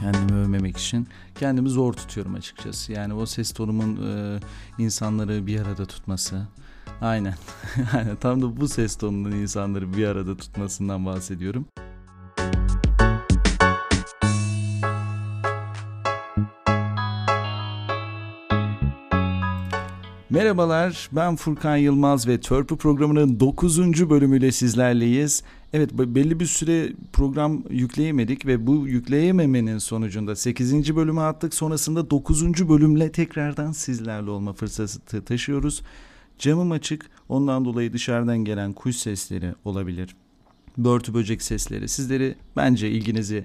kendimi övmemek için kendimi zor tutuyorum açıkçası. Yani o ses tonumun e, insanları bir arada tutması. Aynen. Aynen. Tam da bu ses tonunun insanları bir arada tutmasından bahsediyorum. Merhabalar, ben Furkan Yılmaz ve Törpü programının 9. bölümüyle sizlerleyiz. Evet, belli bir süre program yükleyemedik ve bu yükleyememenin sonucunda 8. bölümü attık. Sonrasında 9. bölümle tekrardan sizlerle olma fırsatı taşıyoruz. Camım açık, ondan dolayı dışarıdan gelen kuş sesleri olabilir. Börtü böcek sesleri sizleri bence ilginizi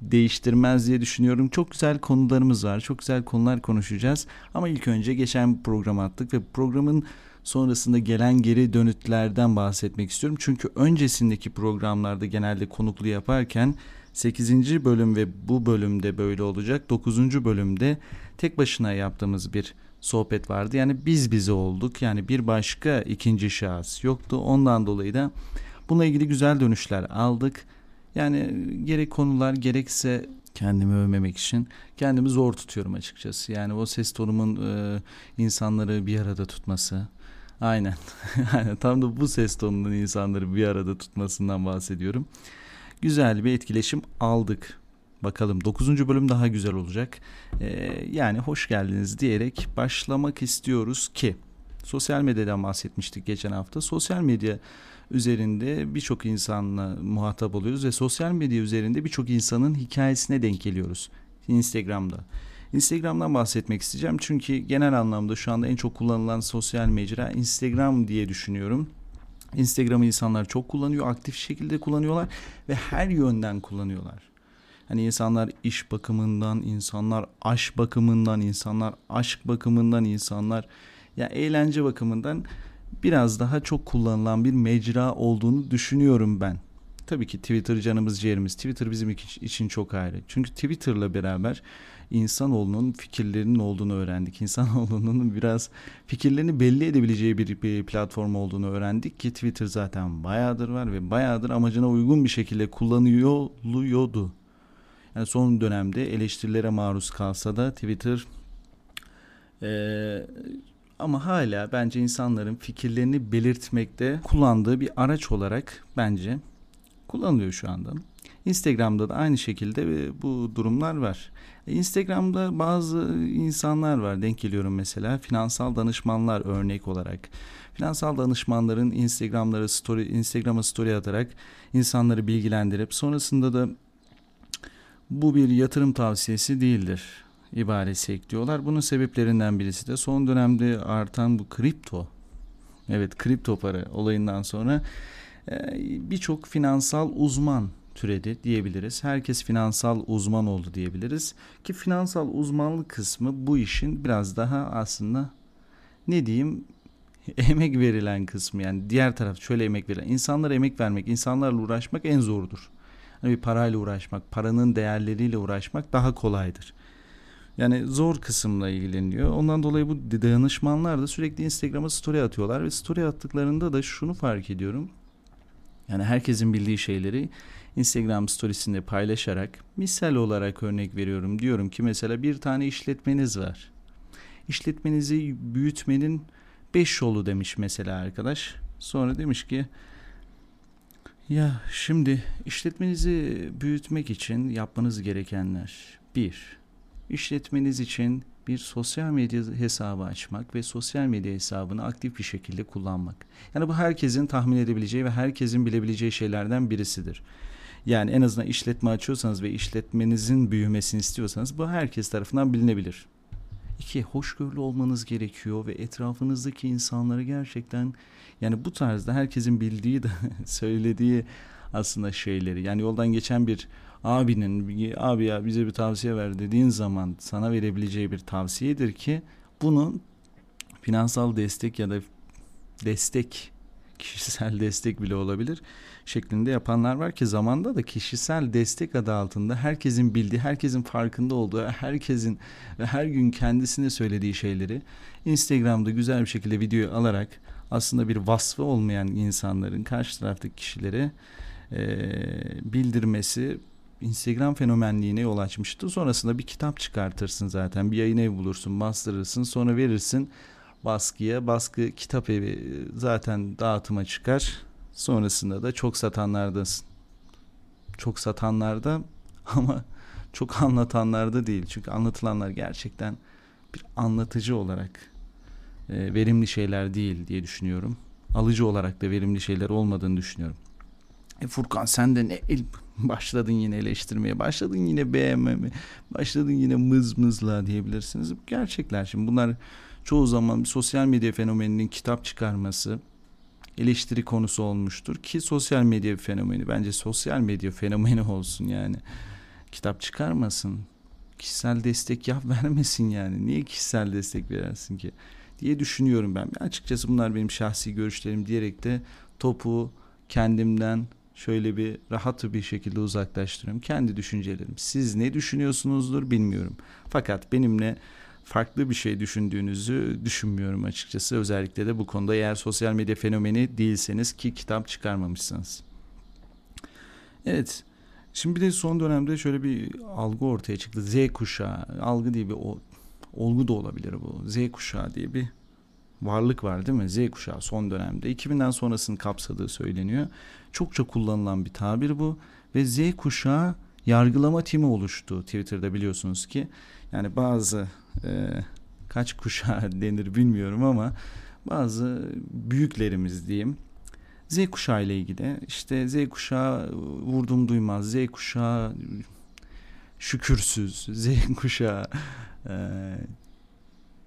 değiştirmez diye düşünüyorum. Çok güzel konularımız var. Çok güzel konular konuşacağız. Ama ilk önce geçen bir program attık ve programın sonrasında gelen geri dönütlerden bahsetmek istiyorum. Çünkü öncesindeki programlarda genelde konuklu yaparken 8. bölüm ve bu bölümde böyle olacak. 9. bölümde tek başına yaptığımız bir sohbet vardı. Yani biz bize olduk. Yani bir başka ikinci şahıs yoktu. Ondan dolayı da bununla ilgili güzel dönüşler aldık. Yani gerek konular gerekse kendimi övmemek için kendimi zor tutuyorum açıkçası. Yani o ses tonumun e, insanları bir arada tutması. Aynen. Tam da bu ses tonunun insanları bir arada tutmasından bahsediyorum. Güzel bir etkileşim aldık. Bakalım 9. bölüm daha güzel olacak. Ee, yani hoş geldiniz diyerek başlamak istiyoruz ki sosyal medyadan bahsetmiştik geçen hafta. Sosyal medya üzerinde birçok insanla muhatap oluyoruz ve sosyal medya üzerinde birçok insanın hikayesine denk geliyoruz. Instagram'da. Instagram'dan bahsetmek isteyeceğim çünkü genel anlamda şu anda en çok kullanılan sosyal mecra Instagram diye düşünüyorum. Instagram'ı insanlar çok kullanıyor, aktif şekilde kullanıyorlar ve her yönden kullanıyorlar. Hani insanlar iş bakımından, insanlar aş bakımından, insanlar aşk bakımından, insanlar ya eğlence bakımından biraz daha çok kullanılan bir mecra olduğunu düşünüyorum ben. Tabii ki Twitter canımız ciğerimiz. Twitter bizim için çok ayrı. Çünkü Twitter'la beraber insanoğlunun fikirlerinin olduğunu öğrendik. İnsanoğlunun biraz fikirlerini belli edebileceği bir, bir platform olduğunu öğrendik ki Twitter zaten bayağıdır var ve bayağıdır amacına uygun bir şekilde kullanıyordu. Yani son dönemde eleştirilere maruz kalsa da Twitter ee, ama hala bence insanların fikirlerini belirtmekte kullandığı bir araç olarak bence kullanılıyor şu anda. Instagram'da da aynı şekilde e, bu durumlar var. Instagram'da bazı insanlar var denk geliyorum mesela finansal danışmanlar örnek olarak. Finansal danışmanların Instagram'ları story Instagram'a story atarak insanları bilgilendirip sonrasında da bu bir yatırım tavsiyesi değildir ibaresi ekliyorlar. Bunun sebeplerinden birisi de son dönemde artan bu kripto. Evet kripto para olayından sonra e, birçok finansal uzman türedi diyebiliriz. Herkes finansal uzman oldu diyebiliriz. Ki finansal uzmanlık kısmı bu işin biraz daha aslında ne diyeyim emek verilen kısmı yani diğer taraf şöyle emek verilen insanlara emek vermek insanlarla uğraşmak en zordur. Hani bir parayla uğraşmak paranın değerleriyle uğraşmak daha kolaydır. Yani zor kısımla ilgileniyor. Ondan dolayı bu danışmanlar da sürekli Instagram'a story atıyorlar ve story attıklarında da şunu fark ediyorum. Yani herkesin bildiği şeyleri Instagram storiesinde paylaşarak misal olarak örnek veriyorum. Diyorum ki mesela bir tane işletmeniz var. İşletmenizi büyütmenin 5 yolu demiş mesela arkadaş. Sonra demiş ki ya şimdi işletmenizi büyütmek için yapmanız gerekenler. Bir, işletmeniz için bir sosyal medya hesabı açmak ve sosyal medya hesabını aktif bir şekilde kullanmak. Yani bu herkesin tahmin edebileceği ve herkesin bilebileceği şeylerden birisidir. Yani en azından işletme açıyorsanız ve işletmenizin büyümesini istiyorsanız bu herkes tarafından bilinebilir. İki, hoşgörülü olmanız gerekiyor ve etrafınızdaki insanları gerçekten yani bu tarzda herkesin bildiği de söylediği aslında şeyleri yani yoldan geçen bir abinin abi ya bize bir tavsiye ver dediğin zaman sana verebileceği bir tavsiyedir ki bunun finansal destek ya da destek kişisel destek bile olabilir şeklinde yapanlar var ki zamanda da kişisel destek adı altında herkesin bildiği, herkesin farkında olduğu, herkesin ve her gün kendisine söylediği şeyleri Instagram'da güzel bir şekilde video alarak aslında bir vasfı olmayan insanların karşı taraftaki kişilere e, bildirmesi Instagram fenomenliğine yol açmıştı. Sonrasında bir kitap çıkartırsın zaten. Bir yayın evi bulursun, bastırırsın. Sonra verirsin baskıya. Baskı kitap evi zaten dağıtıma çıkar. Sonrasında da çok satanlardasın. Çok satanlarda ama çok anlatanlarda değil. Çünkü anlatılanlar gerçekten bir anlatıcı olarak e, verimli şeyler değil diye düşünüyorum. Alıcı olarak da verimli şeyler olmadığını düşünüyorum. E Furkan sen de ne el, başladın yine eleştirmeye, başladın yine beğenmeme, başladın yine mız mızla diyebilirsiniz. Gerçekler şimdi bunlar çoğu zaman bir sosyal medya fenomeninin kitap çıkarması eleştiri konusu olmuştur ki sosyal medya fenomeni bence sosyal medya fenomeni olsun yani kitap çıkarmasın kişisel destek yap vermesin yani niye kişisel destek verersin ki diye düşünüyorum ben. Açıkçası bunlar benim şahsi görüşlerim diyerek de topu kendimden şöyle bir rahat bir şekilde uzaklaştırıyorum. Kendi düşüncelerim. Siz ne düşünüyorsunuzdur bilmiyorum. Fakat benimle farklı bir şey düşündüğünüzü düşünmüyorum açıkçası. Özellikle de bu konuda eğer sosyal medya fenomeni değilseniz ki kitap çıkarmamışsınız. Evet. Şimdi bir de son dönemde şöyle bir algı ortaya çıktı. Z kuşağı. Algı diye bir o, olgu da olabilir bu. Z kuşağı diye bir varlık var değil mi? Z kuşağı son dönemde 2000'den sonrasını kapsadığı söyleniyor. Çokça kullanılan bir tabir bu ve Z kuşağı yargılama timi oluştu Twitter'da biliyorsunuz ki. Yani bazı e, kaç kuşağı denir bilmiyorum ama bazı büyüklerimiz diyeyim Z kuşağı ile ilgili işte Z kuşağı vurdum duymaz Z kuşağı şükürsüz Z kuşağı e,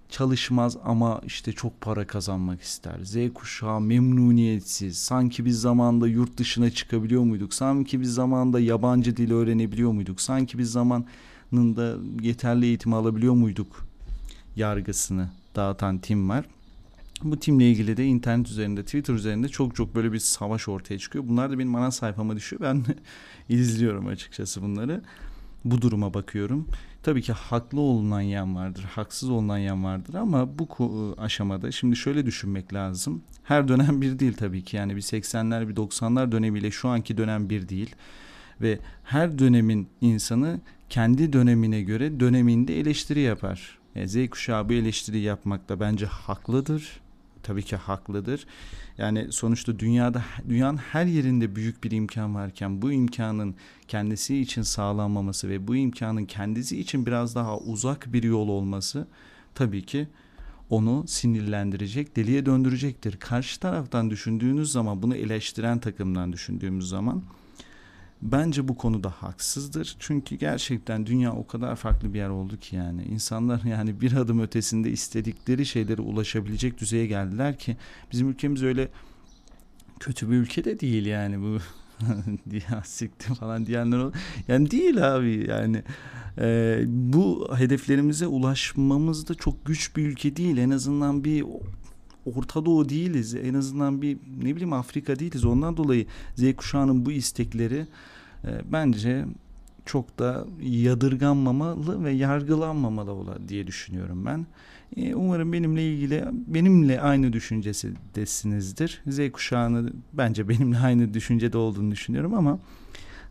çalışmaz ama işte çok para kazanmak ister. Z kuşağı memnuniyetsiz. Sanki biz zamanda yurt dışına çıkabiliyor muyduk? Sanki biz zamanda yabancı dil öğrenebiliyor muyduk? Sanki biz zamanında yeterli eğitim alabiliyor muyduk? Yargısını dağıtan tim var. Bu timle ilgili de internet üzerinde, Twitter üzerinde çok çok böyle bir savaş ortaya çıkıyor. Bunlar da benim ana sayfama düşüyor. Ben izliyorum açıkçası bunları. Bu duruma bakıyorum. Tabii ki haklı olunan yan vardır, haksız olunan yan vardır ama bu aşamada şimdi şöyle düşünmek lazım. Her dönem bir değil tabii ki. Yani bir 80'ler, bir 90'lar dönemiyle şu anki dönem bir değil. Ve her dönemin insanı kendi dönemine göre döneminde eleştiri yapar. E, Z kuşağı bu eleştiri yapmakta bence haklıdır tabii ki haklıdır. Yani sonuçta dünyada dünyanın her yerinde büyük bir imkan varken bu imkanın kendisi için sağlanmaması ve bu imkanın kendisi için biraz daha uzak bir yol olması tabii ki onu sinirlendirecek, deliye döndürecektir. Karşı taraftan düşündüğünüz zaman bunu eleştiren takımdan düşündüğümüz zaman bence bu konuda haksızdır. Çünkü gerçekten dünya o kadar farklı bir yer oldu ki yani insanlar yani bir adım ötesinde istedikleri şeylere ulaşabilecek düzeye geldiler ki bizim ülkemiz öyle kötü bir ülke de değil yani bu sikti falan diyenler ol. Yani değil abi yani e, bu hedeflerimize ulaşmamızda çok güç bir ülke değil en azından bir Orta Doğu değiliz. En azından bir ne bileyim Afrika değiliz. Ondan dolayı Z kuşağının bu istekleri e, bence çok da yadırganmamalı ve yargılanmamalı ola diye düşünüyorum ben. E, umarım benimle ilgili benimle aynı düşüncesinizdir. Z kuşağını bence benimle aynı düşüncede olduğunu düşünüyorum ama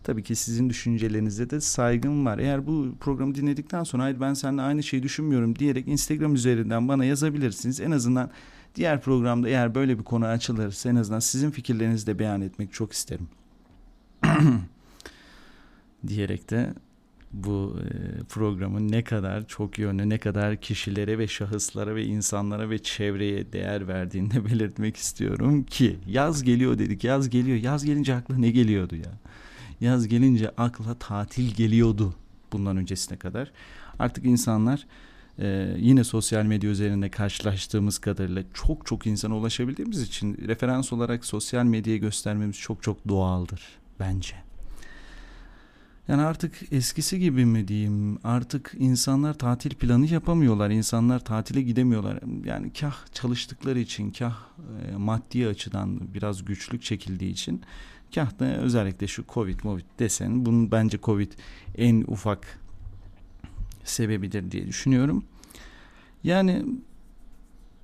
tabii ki sizin düşüncelerinize de saygım var. Eğer bu programı dinledikten sonra hayır ben seninle aynı şeyi düşünmüyorum diyerek Instagram üzerinden bana yazabilirsiniz. En azından Diğer programda eğer böyle bir konu açılırsa en azından sizin fikirlerinizi de beyan etmek çok isterim. diyerek de bu e, programın ne kadar çok yönlü, ne kadar kişilere ve şahıslara ve insanlara ve çevreye değer verdiğini belirtmek istiyorum ki yaz geliyor dedik. Yaz geliyor. Yaz gelince akla ne geliyordu ya? Yaz gelince akla tatil geliyordu bundan öncesine kadar. Artık insanlar ee, yine sosyal medya üzerinde karşılaştığımız kadarıyla çok çok insana ulaşabildiğimiz için referans olarak sosyal medyayı göstermemiz çok çok doğaldır bence. Yani artık eskisi gibi mi diyeyim artık insanlar tatil planı yapamıyorlar insanlar tatile gidemiyorlar yani kah çalıştıkları için kah e, maddi açıdan biraz güçlük çekildiği için kah da özellikle şu covid covid desen bunun bence covid en ufak sebebidir diye düşünüyorum. Yani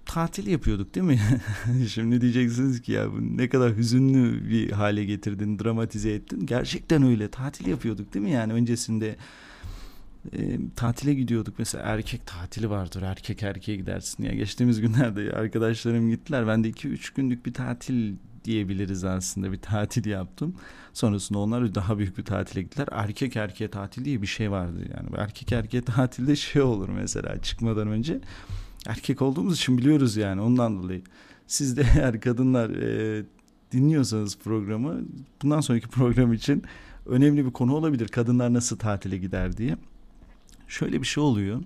tatil yapıyorduk değil mi? Şimdi diyeceksiniz ki ya bu ne kadar hüzünlü bir hale getirdin, dramatize ettin. Gerçekten öyle. Tatil yapıyorduk değil mi? Yani öncesinde e, tatile gidiyorduk. Mesela erkek tatili vardır. Erkek erkeğe gidersin. Ya geçtiğimiz günlerde arkadaşlarım gittiler. Ben de 2-3 günlük bir tatil diyebiliriz aslında. Bir tatil yaptım. Sonrasında onlar daha büyük bir tatile gittiler. Erkek erkeğe tatil diye bir şey vardı. Yani erkek erkeğe tatilde şey olur mesela çıkmadan önce. Erkek olduğumuz için biliyoruz yani ondan dolayı. Siz de eğer kadınlar e, dinliyorsanız programı bundan sonraki program için önemli bir konu olabilir. Kadınlar nasıl tatile gider diye. Şöyle bir şey oluyor.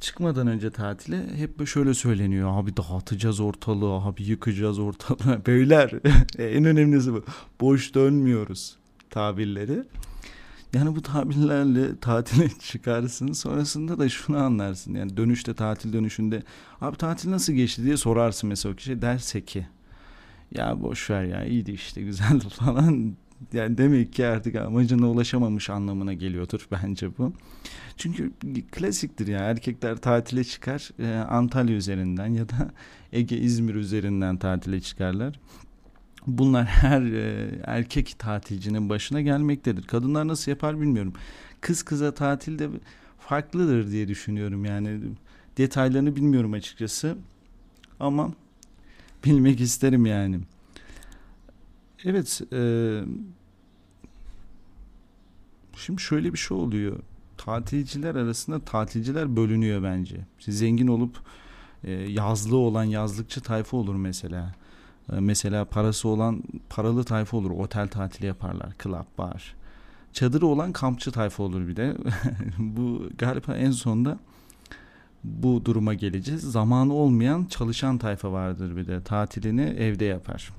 Çıkmadan önce tatile hep şöyle söyleniyor. Abi dağıtacağız ortalığı, abi yıkacağız ortalığı. Beyler en önemlisi bu. Boş dönmüyoruz tabirleri. Yani bu tabirlerle tatile çıkarsın. Sonrasında da şunu anlarsın. Yani dönüşte tatil dönüşünde abi tatil nasıl geçti diye sorarsın mesela o kişi derse ki ya boş ver ya iyiydi işte güzeldi falan. Yani demek ki artık amacına ulaşamamış anlamına geliyordur bence bu. Çünkü klasiktir ya erkekler tatile çıkar e, Antalya üzerinden ya da Ege İzmir üzerinden tatile çıkarlar. Bunlar her e, erkek tatilcinin başına gelmektedir. Kadınlar nasıl yapar bilmiyorum. Kız kıza tatilde farklıdır diye düşünüyorum yani. Detaylarını bilmiyorum açıkçası. Ama bilmek isterim yani. Evet. E, şimdi şöyle bir şey oluyor. Tatilciler arasında tatilciler bölünüyor bence. Zengin olup e, yazlı olan yazlıkçı tayfa olur mesela. E, mesela parası olan paralı tayfa olur. Otel tatili yaparlar. Club, bar. Çadırı olan kampçı tayfa olur bir de. bu galiba en sonda bu duruma geleceğiz. Zamanı olmayan çalışan tayfa vardır bir de. Tatilini evde yapar.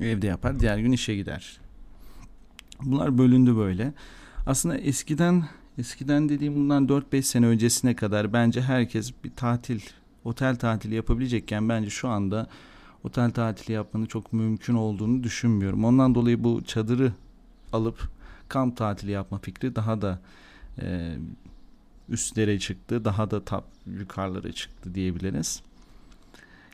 Evde yapar. Diğer gün işe gider. Bunlar bölündü böyle. Aslında eskiden eskiden dediğim bundan 4-5 sene öncesine kadar bence herkes bir tatil, otel tatili yapabilecekken bence şu anda otel tatili yapmanın çok mümkün olduğunu düşünmüyorum. Ondan dolayı bu çadırı alıp kamp tatili yapma fikri daha da e, üstlere çıktı. Daha da tap yukarılara çıktı diyebiliriz.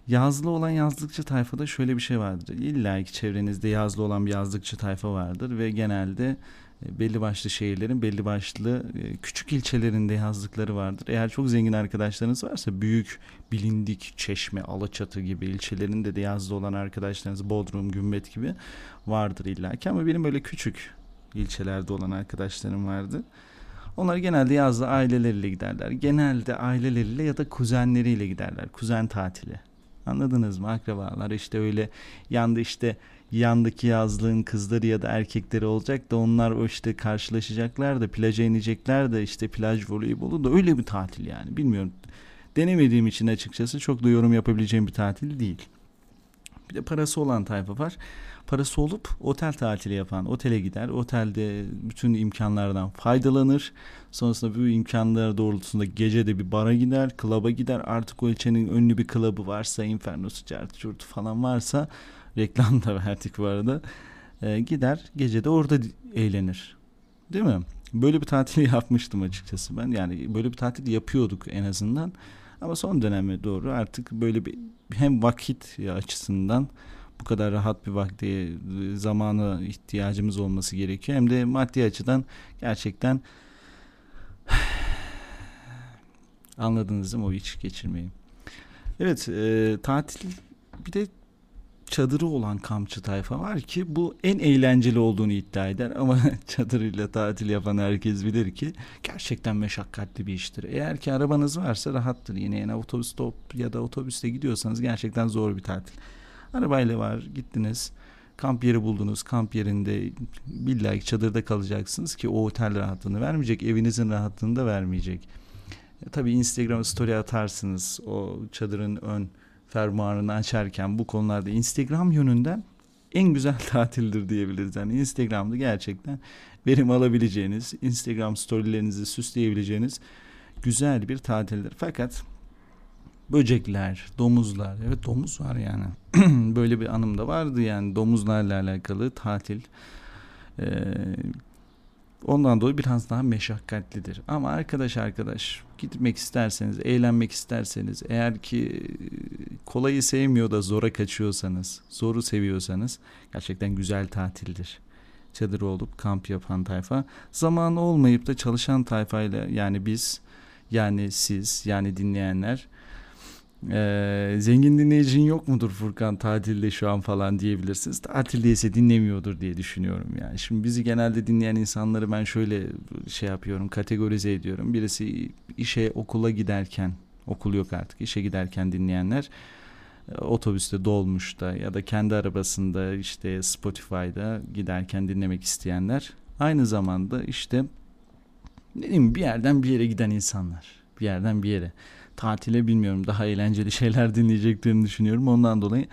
Yazlı olan yazlıkçı tayfada şöyle bir şey vardır. İlla ki çevrenizde yazlı olan bir yazlıkçı tayfa vardır ve genelde e, belli başlı şehirlerin belli başlı e, küçük ilçelerinde yazlıkları vardır. Eğer çok zengin arkadaşlarınız varsa büyük bilindik Çeşme, Alaçatı gibi ilçelerinde de yazlı olan arkadaşlarınız Bodrum, Gümbet gibi vardır illaki ama benim böyle küçük ilçelerde olan arkadaşlarım vardı. Onlar genelde yazda aileleriyle giderler. Genelde aileleriyle ya da kuzenleriyle giderler. Kuzen tatili. Anladınız mı? Akrabalar işte öyle yanda işte yandaki yazlığın kızları ya da erkekleri olacak da onlar o işte karşılaşacaklar da plaja inecekler de işte plaj voleybolu da öyle bir tatil yani. Bilmiyorum. Denemediğim için açıkçası çok da yorum yapabileceğim bir tatil değil. Bir de parası olan tayfa var. Parası olup otel tatili yapan otele gider. Otelde bütün imkanlardan faydalanır. Sonrasında bu imkanlar doğrultusunda gece de bir bara gider, klaba gider. Artık o ilçenin ünlü bir klabı varsa, Inferno'su, Cartçurtu falan varsa reklam da verdik bu arada. E, gider gece de orada eğlenir. Değil mi? Böyle bir tatil yapmıştım açıkçası ben. Yani böyle bir tatil yapıyorduk en azından. Ama son döneme doğru artık böyle bir hem vakit açısından bu kadar rahat bir vakti zamana ihtiyacımız olması gerekiyor. Hem de maddi açıdan gerçekten anladınız değil mi o iç geçirmeyi. Evet e, tatil bir de çadırı olan kampçı tayfa var ki bu en eğlenceli olduğunu iddia eder ama çadırıyla tatil yapan herkes bilir ki gerçekten meşakkatli bir iştir. Eğer ki arabanız varsa rahattır yine yani otobüs stop ya da otobüste gidiyorsanız gerçekten zor bir tatil. Arabayla var gittiniz kamp yeri buldunuz kamp yerinde billahi çadırda kalacaksınız ki o otel rahatlığını vermeyecek evinizin rahatlığını da vermeyecek. E, tabii Instagram story atarsınız o çadırın ön fermuarını açarken bu konularda Instagram yönünden en güzel tatildir diyebiliriz. Yani Instagram'da gerçekten verim alabileceğiniz, Instagram storylerinizi süsleyebileceğiniz güzel bir tatildir. Fakat böcekler, domuzlar, evet domuz var yani. Böyle bir anım da vardı yani domuzlarla alakalı tatil. Ee, Ondan dolayı biraz daha meşakkatlidir. Ama arkadaş arkadaş gitmek isterseniz, eğlenmek isterseniz, eğer ki kolayı sevmiyor da zora kaçıyorsanız, zoru seviyorsanız gerçekten güzel tatildir. Çadır olup kamp yapan tayfa. Zamanı olmayıp da çalışan tayfayla yani biz, yani siz, yani dinleyenler ee, zengin dinleyicin yok mudur Furkan tatilde şu an falan diyebilirsiniz. Tatildeyse dinlemiyordur diye düşünüyorum yani. Şimdi bizi genelde dinleyen insanları ben şöyle şey yapıyorum kategorize ediyorum. Birisi işe okula giderken okul yok artık işe giderken dinleyenler e, otobüste dolmuşta ya da kendi arabasında işte Spotify'da giderken dinlemek isteyenler aynı zamanda işte ne diyeyim bir yerden bir yere giden insanlar bir yerden bir yere tatile bilmiyorum daha eğlenceli şeyler dinleyeceklerini düşünüyorum. Ondan dolayı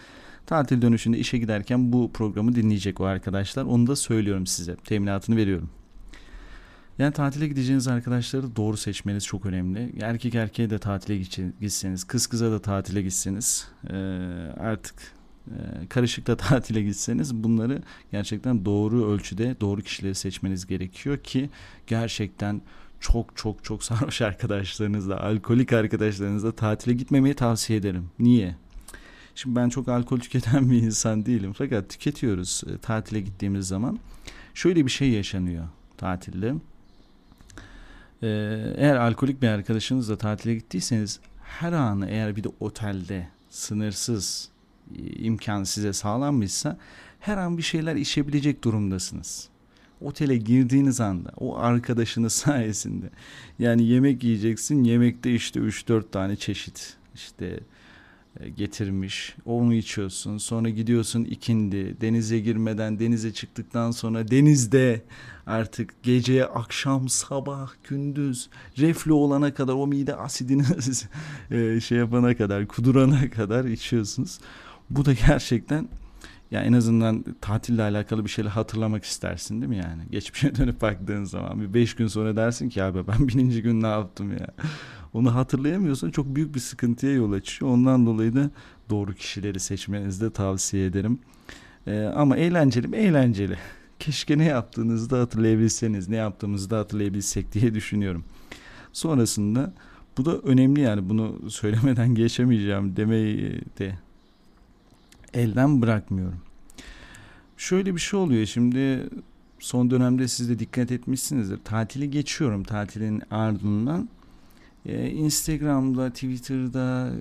tatil dönüşünde işe giderken bu programı dinleyecek o arkadaşlar. Onu da söylüyorum size. Teminatını veriyorum. Yani tatile gideceğiniz arkadaşları doğru seçmeniz çok önemli. Erkek erkeğe de tatile gitseniz, kız kıza da tatile gitseniz, artık karışıkla tatile gitseniz bunları gerçekten doğru ölçüde doğru kişileri seçmeniz gerekiyor ki gerçekten çok çok çok sarhoş arkadaşlarınızla, alkolik arkadaşlarınızla tatile gitmemeyi tavsiye ederim. Niye? Şimdi ben çok alkol tüketen bir insan değilim fakat tüketiyoruz e, tatile gittiğimiz zaman. Şöyle bir şey yaşanıyor tatilde. Ee, eğer alkolik bir arkadaşınızla tatile gittiyseniz her anı eğer bir de otelde sınırsız imkan size sağlanmışsa her an bir şeyler içebilecek durumdasınız otele girdiğiniz anda o arkadaşınız sayesinde yani yemek yiyeceksin yemekte işte 3-4 tane çeşit işte e, getirmiş onu içiyorsun sonra gidiyorsun ikindi denize girmeden denize çıktıktan sonra denizde artık gece akşam sabah gündüz reflü olana kadar o mide asidini e, şey yapana kadar kudurana kadar içiyorsunuz. Bu da gerçekten ya en azından tatille alakalı bir şeyler hatırlamak istersin değil mi yani? Geçmişe dönüp baktığın zaman bir beş gün sonra dersin ki abi ben bininci gün ne yaptım ya? Onu hatırlayamıyorsan çok büyük bir sıkıntıya yol açıyor. Ondan dolayı da doğru kişileri seçmenizi de tavsiye ederim. Ee, ama eğlenceli mi? Eğlenceli. Keşke ne yaptığınızı da hatırlayabilseniz, ne yaptığımızı da hatırlayabilsek diye düşünüyorum. Sonrasında bu da önemli yani bunu söylemeden geçemeyeceğim demeyi de elden bırakmıyorum. Şöyle bir şey oluyor şimdi son dönemde siz de dikkat etmişsinizdir. Tatili geçiyorum tatilin ardından. Ee, Instagram'da, Twitter'da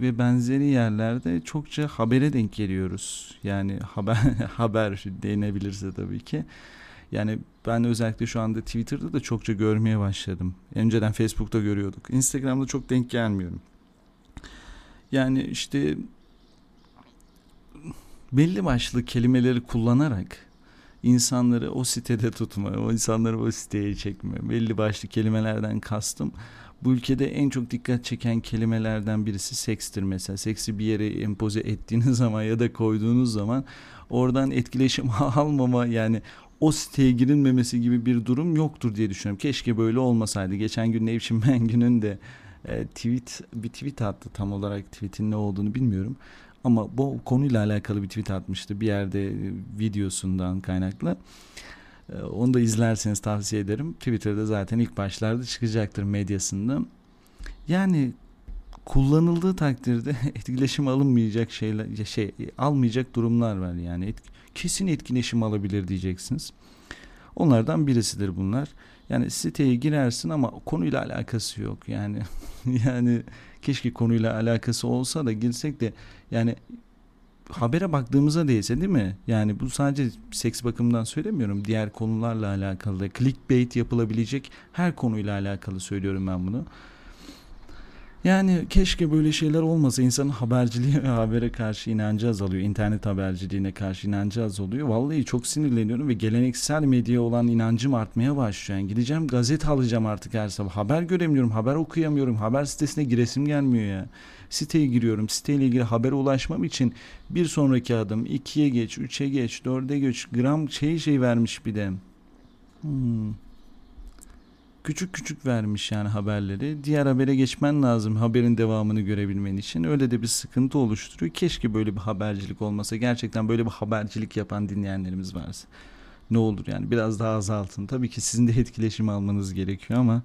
ve benzeri yerlerde çokça habere denk geliyoruz. Yani haber haber denebilirse tabii ki. Yani ben özellikle şu anda Twitter'da da çokça görmeye başladım. Önceden Facebook'ta görüyorduk. Instagram'da çok denk gelmiyorum. Yani işte belli başlı kelimeleri kullanarak insanları o sitede tutma, o insanları o siteye çekme. Belli başlı kelimelerden kastım. Bu ülkede en çok dikkat çeken kelimelerden birisi sekstir mesela. Seksi bir yere empoze ettiğiniz zaman ya da koyduğunuz zaman oradan etkileşim almama yani o siteye girilmemesi gibi bir durum yoktur diye düşünüyorum. Keşke böyle olmasaydı. Geçen gün Nevşin Mengü'nün de e, tweet bir tweet attı tam olarak tweetin ne olduğunu bilmiyorum. Ama bu konuyla alakalı bir tweet atmıştı bir yerde e, videosundan kaynaklı. E, onu da izlerseniz tavsiye ederim. Twitter'da zaten ilk başlarda çıkacaktır medyasında. Yani kullanıldığı takdirde etkileşim alınmayacak şeyler şey almayacak durumlar var yani et, kesin etkileşim alabilir diyeceksiniz. Onlardan birisidir bunlar. Yani siteye girersin ama konuyla alakası yok. Yani yani keşke konuyla alakası olsa da girsek de yani habere baktığımızda değilse değil mi? Yani bu sadece seks bakımından söylemiyorum. Diğer konularla alakalı clickbait yapılabilecek her konuyla alakalı söylüyorum ben bunu. Yani keşke böyle şeyler olmasa insanın haberciliğe ve habere karşı inancı azalıyor. İnternet haberciliğine karşı inancı azalıyor. Vallahi çok sinirleniyorum ve geleneksel medyaya olan inancım artmaya başlıyor. Yani gideceğim gazete alacağım artık her sabah. Haber göremiyorum, haber okuyamıyorum. Haber sitesine giresim gelmiyor ya. Siteye giriyorum. Siteyle ilgili habere ulaşmam için bir sonraki adım 2'ye geç, 3'e geç, 4'e geç. Gram şey şey vermiş bir de. Hmm küçük küçük vermiş yani haberleri. Diğer habere geçmen lazım haberin devamını görebilmen için. Öyle de bir sıkıntı oluşturuyor. Keşke böyle bir habercilik olmasa. Gerçekten böyle bir habercilik yapan dinleyenlerimiz varsa. ne olur yani biraz daha azaltın. Tabii ki sizin de etkileşim almanız gerekiyor ama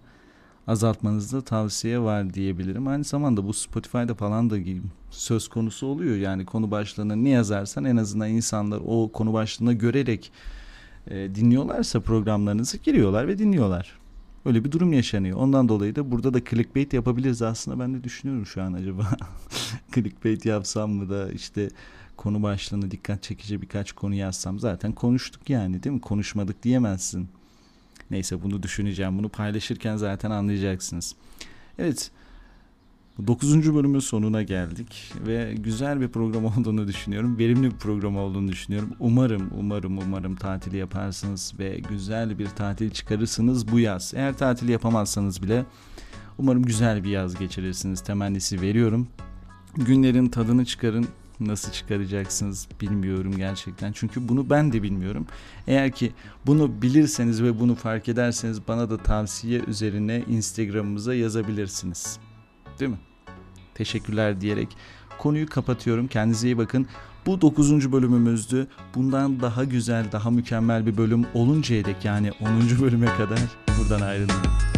azaltmanızda tavsiye var diyebilirim. Aynı zamanda bu Spotify'da falan da söz konusu oluyor. Yani konu başlığına ne yazarsan en azından insanlar o konu başlığına görerek e, dinliyorlarsa programlarınızı giriyorlar ve dinliyorlar. Öyle bir durum yaşanıyor. Ondan dolayı da burada da clickbait yapabiliriz aslında. Ben de düşünüyorum şu an acaba clickbait yapsam mı da işte konu başlığına dikkat çekici birkaç konu yazsam. Zaten konuştuk yani değil mi? Konuşmadık diyemezsin. Neyse bunu düşüneceğim. Bunu paylaşırken zaten anlayacaksınız. Evet. 9. bölümün sonuna geldik ve güzel bir program olduğunu düşünüyorum. Verimli bir program olduğunu düşünüyorum. Umarım, umarım, umarım tatili yaparsınız ve güzel bir tatil çıkarırsınız bu yaz. Eğer tatil yapamazsanız bile umarım güzel bir yaz geçirirsiniz. Temennisi veriyorum. Günlerin tadını çıkarın. Nasıl çıkaracaksınız bilmiyorum gerçekten. Çünkü bunu ben de bilmiyorum. Eğer ki bunu bilirseniz ve bunu fark ederseniz bana da tavsiye üzerine Instagram'ımıza yazabilirsiniz. Değil mi? Teşekkürler diyerek konuyu kapatıyorum. Kendinize iyi bakın. Bu 9. bölümümüzdü. Bundan daha güzel, daha mükemmel bir bölüm oluncaya dek yani 10. bölüme kadar buradan ayrılmayın.